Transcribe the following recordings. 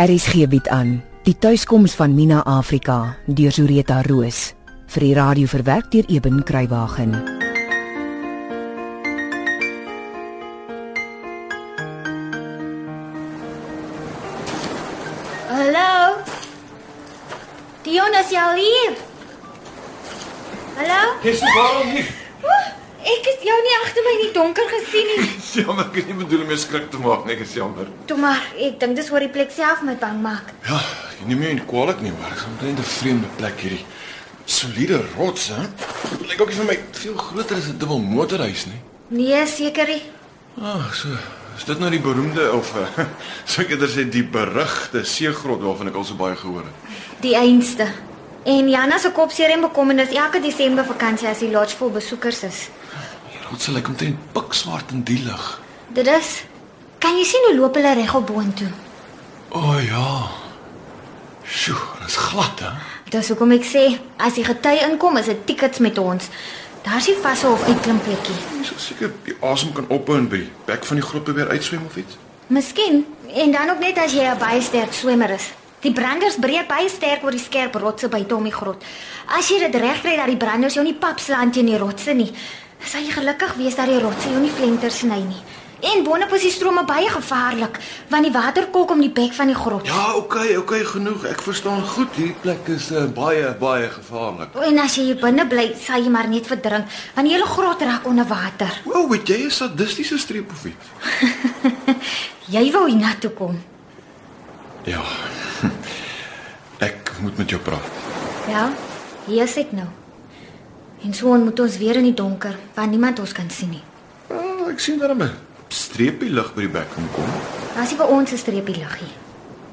RSG bied aan die tuiskoms van Mina Afrika deur Zureta Roos vir die radio verwerk deur Eben Kruiwagen. Hallo. Dion is jy al hier? Hallo? Dis waarom nie? Het jou nie agter my in die donker gesien nie. Jammer, ek het nie bedoel om jou skrik te maak nie, ek is jammer. Toe maar, ek dink dis oor die plek self my bang maak. Ja, jy neem my nie kwaadlik nie, maar ek is omtrent 'n vreemde plek hierdie. Soliede rots, hè? Lyk ook nie vir my veel groter as 'n dubbel motorhuis nie. Nee, seker nie. Ag, oh, so. Is dit nou die beroemde of uh, sou ek eerder sê die berugte seegrot waarvan ek al so baie gehoor het? Die einste. En Jana se kop seer en bekommernis elke Desember vakansie as die lodge vol besoekers is. Die rots lyk omtrent pikswart in die lig. Dit is Kan jy sien hoe loop hulle reg op boontoe? O oh, ja. Sjoe, dit is glad, hè? Dis hoekom ek sê as die gety inkom is dit tickets met ons. Daar's nie vasse of uitklimplekkie. Jy sal seker die asem kan ophou en by die bek van die grot probeer uitswem of iets. Miskien en dan ook net as jy 'n baie sterk swemmer is. Die branders breek baie sterk oor die skerp rotse om die grot. As jy dit regkry dat die branders jou nie pap slaan teen die rotse nie, sal jy gelukkig wees dat die rotse jou nie flenter sny nie. En boonop is die strome baie gevaarlik want die water kolk om die bek van die grot. Ja, okay, okay, genoeg. Ek verstaan goed. Hierdie plek is uh, baie baie gevaarlik. En as jy hier binne bly, sal jy maar net verdrink want die hele grot raak onder water. Wow, weet jy 'n sadistiese streep of iets? Jy wou hiernatoe kom. Ja. Ek moet met jou praat. Ja, hier is ek nou. En so moet ons weer in die donker waar niemand ons kan sien nie. Oh, ek sien daar 'n streepie lig by die bek kom kom. As jy vir ons 'n streepie liggie.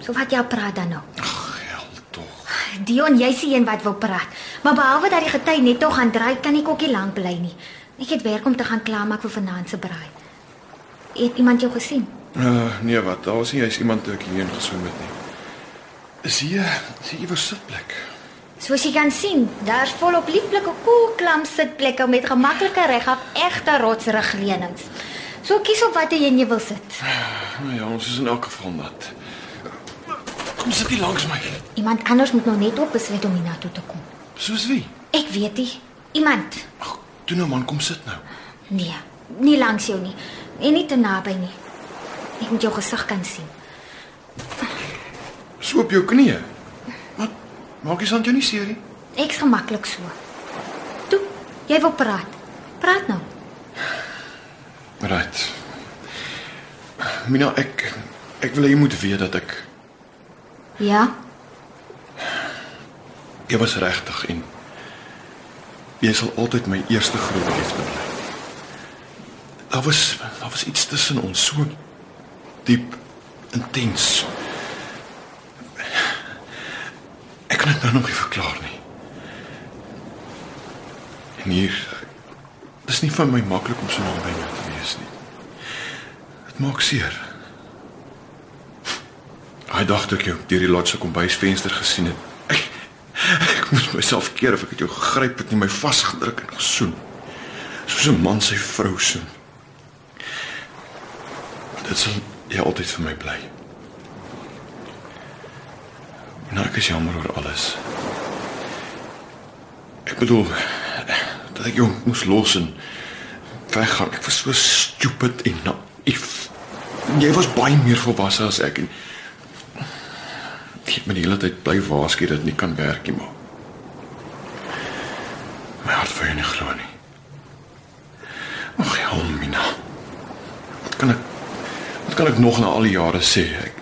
So wat jy praat dan nou? Ag, hel tog. Dion, jy's die een wat wil praat. Maar behalwe dat die gety net nog gaan dry, kan ek ook nie lank bly nie. Ek het werk om te gaan klaarmaak vir vanaand se braai. Het iemand jou gesien? Uh, nee, wat? Daar was nie jy's iemand toe ek hierheen geswem het nie. Is hier, is hier iewers sitplek? Soos jy kan sien, daar's volop lieflike koel klam sitplekke met gemaklike regop egte rotsrugleunings. So kies op watter een jy wil sit. Nou ja, ons is in elk geval nat. Kom sit hier langs my. Iemand anders moet nou net op besluit om hiernatoe te kom. Soos wie? Ek weet nie. Iemand. Ag, toe nou man, kom sit nou. Nee, nie langs jou nie. En nie te naby nie. Ek moet jou gesig kan sien. So op jou knieë. Maak jy sand jou nie seer nie? Ek's gemaklik so. Toe, jy wil praat. Praat nou. Right. Mina, ek ek wil hê jy moet weet dat ek Ja? jy was regtig en jy sal altyd my eerste groot liefde bly. Daar was daar was iets tussen ons so diep, intens. Ek kan nog nie verklaar nie. En hier dis nie vir my maklik om so naby jou te wees nie. Dit maak seer. Hy dink ek jou deur die lotse kombuisvenster gesien het. Ek, ek moes myself keer of ek het jou gegryp het en my vasgedruk en gesoen. Soos 'n man sy vrou soen. Dit sal jy altyd vir my bly. Nou ek is jammer oor alles. Ek bedoel dat ek jou moes los en weggaan. Ek was so stupid en naïef. Jy was baie meer volwasse as ek en ek het my die hele tyd bly waarsku dat dit nie kan werk nie, maar my hart vir jou nie glo nie. Ag, ja, Mina. Wat kan ek Wat kan ek nog na al die jare sê? Ek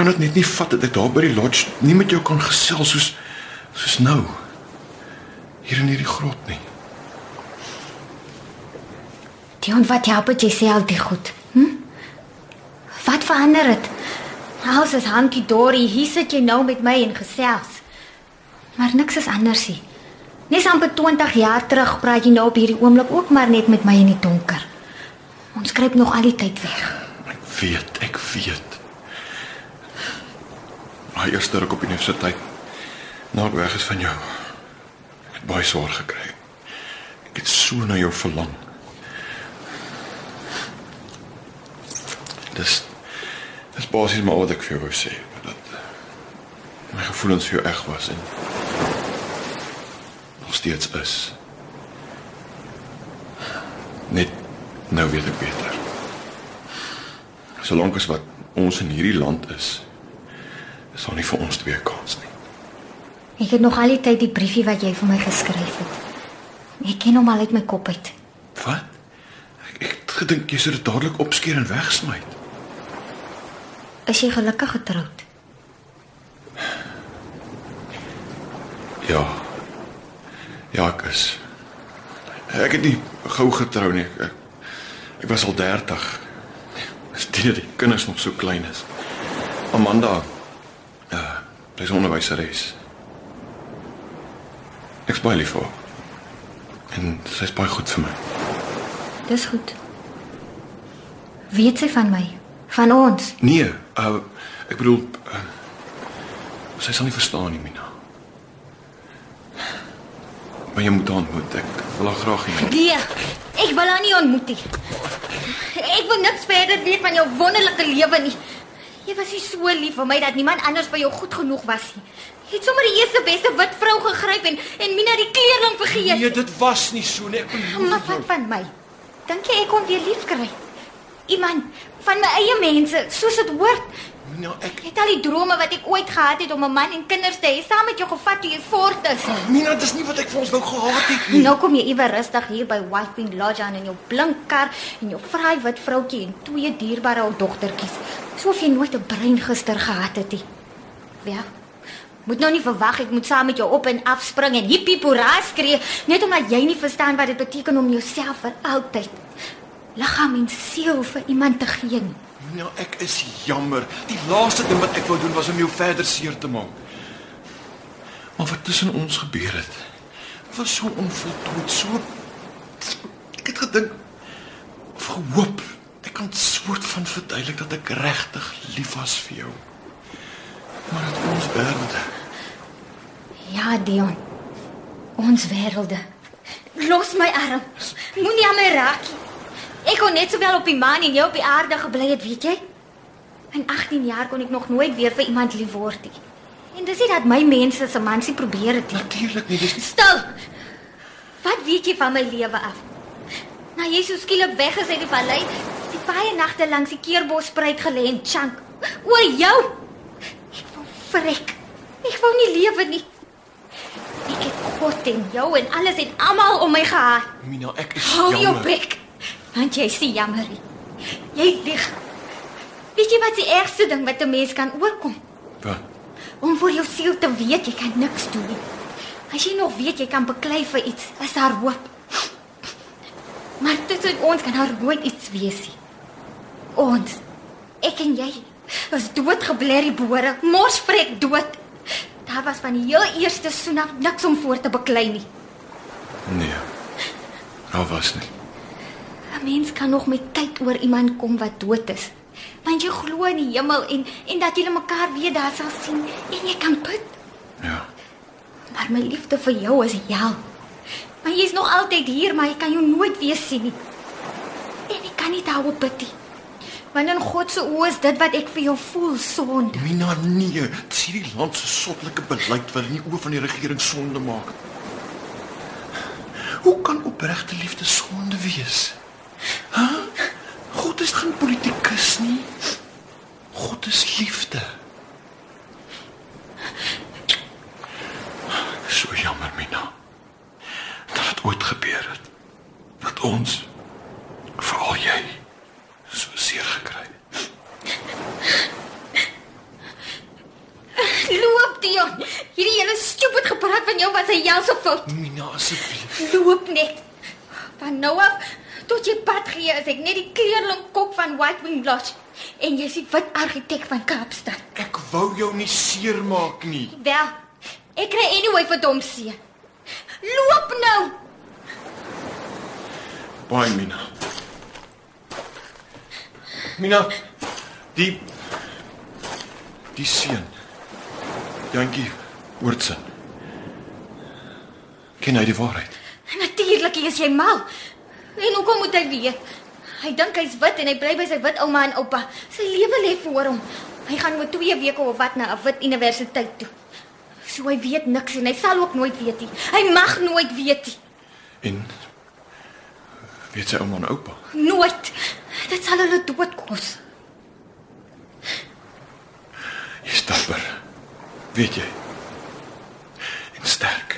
kan dit net nie vat dat ek daar by die lodge nie met jou kan gesels soos soos nou. Hier in hierdie grot nie. Dion, wat help dit jy sê al die goed? Hm? Wat verander dit? Alles is hankie dory. Hier sit jy nou met my en gesels. Maar niks is anders nie. Nes amper 20 jaar terug praat jy nou op hierdie oomblik ook maar net met my in die donker. Ons skryp nog al die tyd weg. Ek weet, ek weet. My eerste ruk op universiteit. Nou ek weg is van jou. Ek het baie swaar gekry. Ek het so na jou verlang. Dis dis basies maar wat ek vir jou sê, dat my gevoelens vir jou reg was en nog steeds is. Net nou weet ek beter. Solank as wat ons in hierdie land is, is daar nie vir ons twee kans nie. Ek het nog al die tyd die briefie wat jy vir my geskryf het. Ek ken hom al uit my kop uit. Wat? Ek, ek het gedink jy sou dit dadelik opskeer en wegsmy. Is jy gelukkig getroud? Ja. Ja, ek is. Ek het nie gou getrou nie. Ek, ek was al 30. Steeds die kinders nog so klein is. Amanda. Sy is onderwyseres. Ek is baie lief vir haar. En sy is baie goed vir my. Dis goed. Weet sy van my? Van ons? Nee, uh ek bedoel uh, sy sal nie verstaan nie, Mina. Maar jy moet haar ontmoet. Ek wil haar graag hê. Nee, ek wil haar nie ontmoet nie. Ek wil niks verder weet van jou wonderlike lewe nie. Jy was nie so lief vir my dat niemand anders vir jou goed genoeg was nie. Jy het sommer die eerste beste wit vrou gegryp en en Mina die kleerling vergeet. Nee, dit was nie so nie. Ek belowe Maar wat van my? Dink jy ek kon weer lief kry? Iemand van my eie mense, soos dit hoort. Mina, ek het al die drome wat ek ooit gehad het om 'n man en kinders te hê, saam met jou gevat toe jy voort is. Mina, dis nie wat ek vir ons wou gehad het nie. Nou kom jy iewers rustig hier by White Wing Lodge aan in jou blink kar en jou fraai wit vroutjie en twee dierbare ou dogtertjies. Soof jy nooit 'n brein gister gehad het nie. Ja. Moet nou nie verwag ek moet saam met jou op en af spring en hippie hoera skree net omdat jy nie verstaan wat dit beteken om jouself vir altyd liggaam en siel vir iemand te gee nie. Mina, ek is jammer. Die laaste ding wat ek wou doen was om jou verder seer te maak. Maar wat tussen ons gebeur het, was so onvoltooid, so ek het gedink of gehoop kan soort van verduidelik dat ek regtig lief was vir jou. Maar dit ons wêrelde. Ja, Dion. Ons wêrelde. Los my arm. Moenie aan my raak nie. Ek kon net sowel op die maan en jy op die aarde gebly het, weet jy? In 18 jaar kon ek nog nooit weer vir iemand lief word nie. En dis nie dat my mense se mansie probeer het nie. Natuurlik nie, dis Stil. Wat weet jy van my lewe af? Nou jy so skielik weg is uit die vallei, baie nagte langs die keerbos spruit gelê en chunk. Oor jou. Ek wou vrek. Ek wou nie lewe nie. Ek het God en jou en alles en almal om my gehad. Mina, ek is Hou jou jammer. bek. Want jy sien jammer. Jy lieg. Weet jy wat die ergste ding wat 'n mens kan oorkom? Wat? Om vir jou siel te weet jy kan niks doen nie. As jy nog weet jy kan beklei vir iets, is daar hoop. Maar tussen ons kan daar nooit iets wees nie. Ons, ek en jy, is doodgeblerrie boere, mos vrek dood. Daar was van die heel eerste soen af niks om voor te beklei nie. Nee. Daar was nie. 'n Mens kan nog met tyd oor iemand kom wat dood is. Want jy glo in die hemel en en dat julle mekaar weer daar sal sien en jy kan bid. Ja. Maar my liefde vir jou is hel. Maar jy's nog altyd hier, maar ek kan jou nooit weer sien nie. En ek kan nie daarop bid nie. Want in God se oë is dit wat ek vir jou voel sonde. Mina nee, dis hierdie land se sottelike beleid wat in die oë van die regering sonde maak. Hoe kan opregte liefde sonde wees? Hæ? God is geen politikus nie. God is liefde. So jammer, Mina. Dat dit ooit gebeur het. Dat ons veral jy so seer gekry het. Dion. Hierdie hele stupid gepraat van jou was 'n helse fout. Mina asseblief. Loop net. Van nou af tot jy pad gee is ek net die kleerling kok van White Wing Lodge en jy's die wit argitek van Kaapstad. Ek wou jou nie seermaak nie. Wel, ek kry anyway vir dom seer. Loop nou. Baie Mina. Mina, die die seun. Jantjie Oortsin. Ken hy die waarheid? Natuurlik is jy mal. En hoekom moet hy weet? Hy dink hy's wit en hy bly by sy wit ouma en oupa. Sy lewe lê voor hom. Hy gaan oor 2 weke of wat na 'n wit universiteit toe. So hy weet niks en hy sal ook nooit weet nie. Hy mag nooit weet nie. En weet sy ouma en oupa? Nooit. Dit sal hulle dood kos. Jy's dapper. Weet jy? En sterk.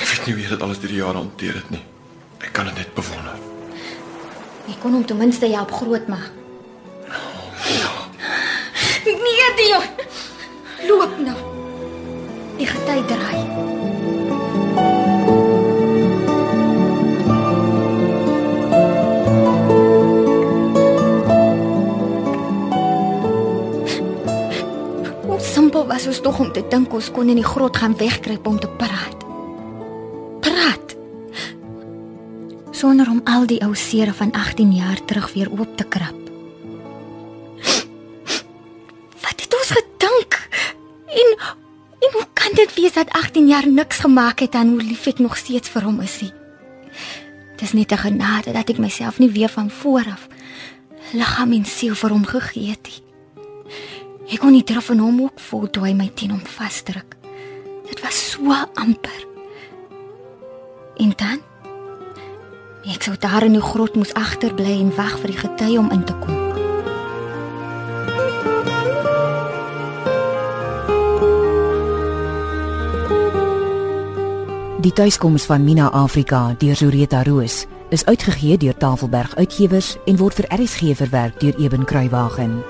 Ek weet nie hoe jy dit alles deur die jare hanteer het nie. Ek kan dit net bewonder. Jy kon hom ten minste help grootmaak. Ja, Nee, Dion. Loop nou. Die gety draai. Simpel was ons tog om te dink ons kon in die grot gaan wegkruip om te praat. Praat. Sonder om al die ou seere van 18 jaar terug weer oop te krap. Wat het ons gedink? En en hoe kan dit wees dat 18 jaar niks gemaak het aan hoe lief ek nog steeds vir hom is nie? Dis net 'n genade dat ek myself nie weer van voor af liggaam en siel vir hom gegee het nie. Ek kon nie draf van hom ook voel toe hy my teen hom vasdruk. Dit was so amper. En dan ek sou daar in die grot moes agterbly en wag vir die gety om in te kom. Die tuiskoms van Mina Afrika deur Zureta Roos is uitgegee deur Tafelberg Uitgewers en word vir RSG verwerk deur Eben Kruiwagen.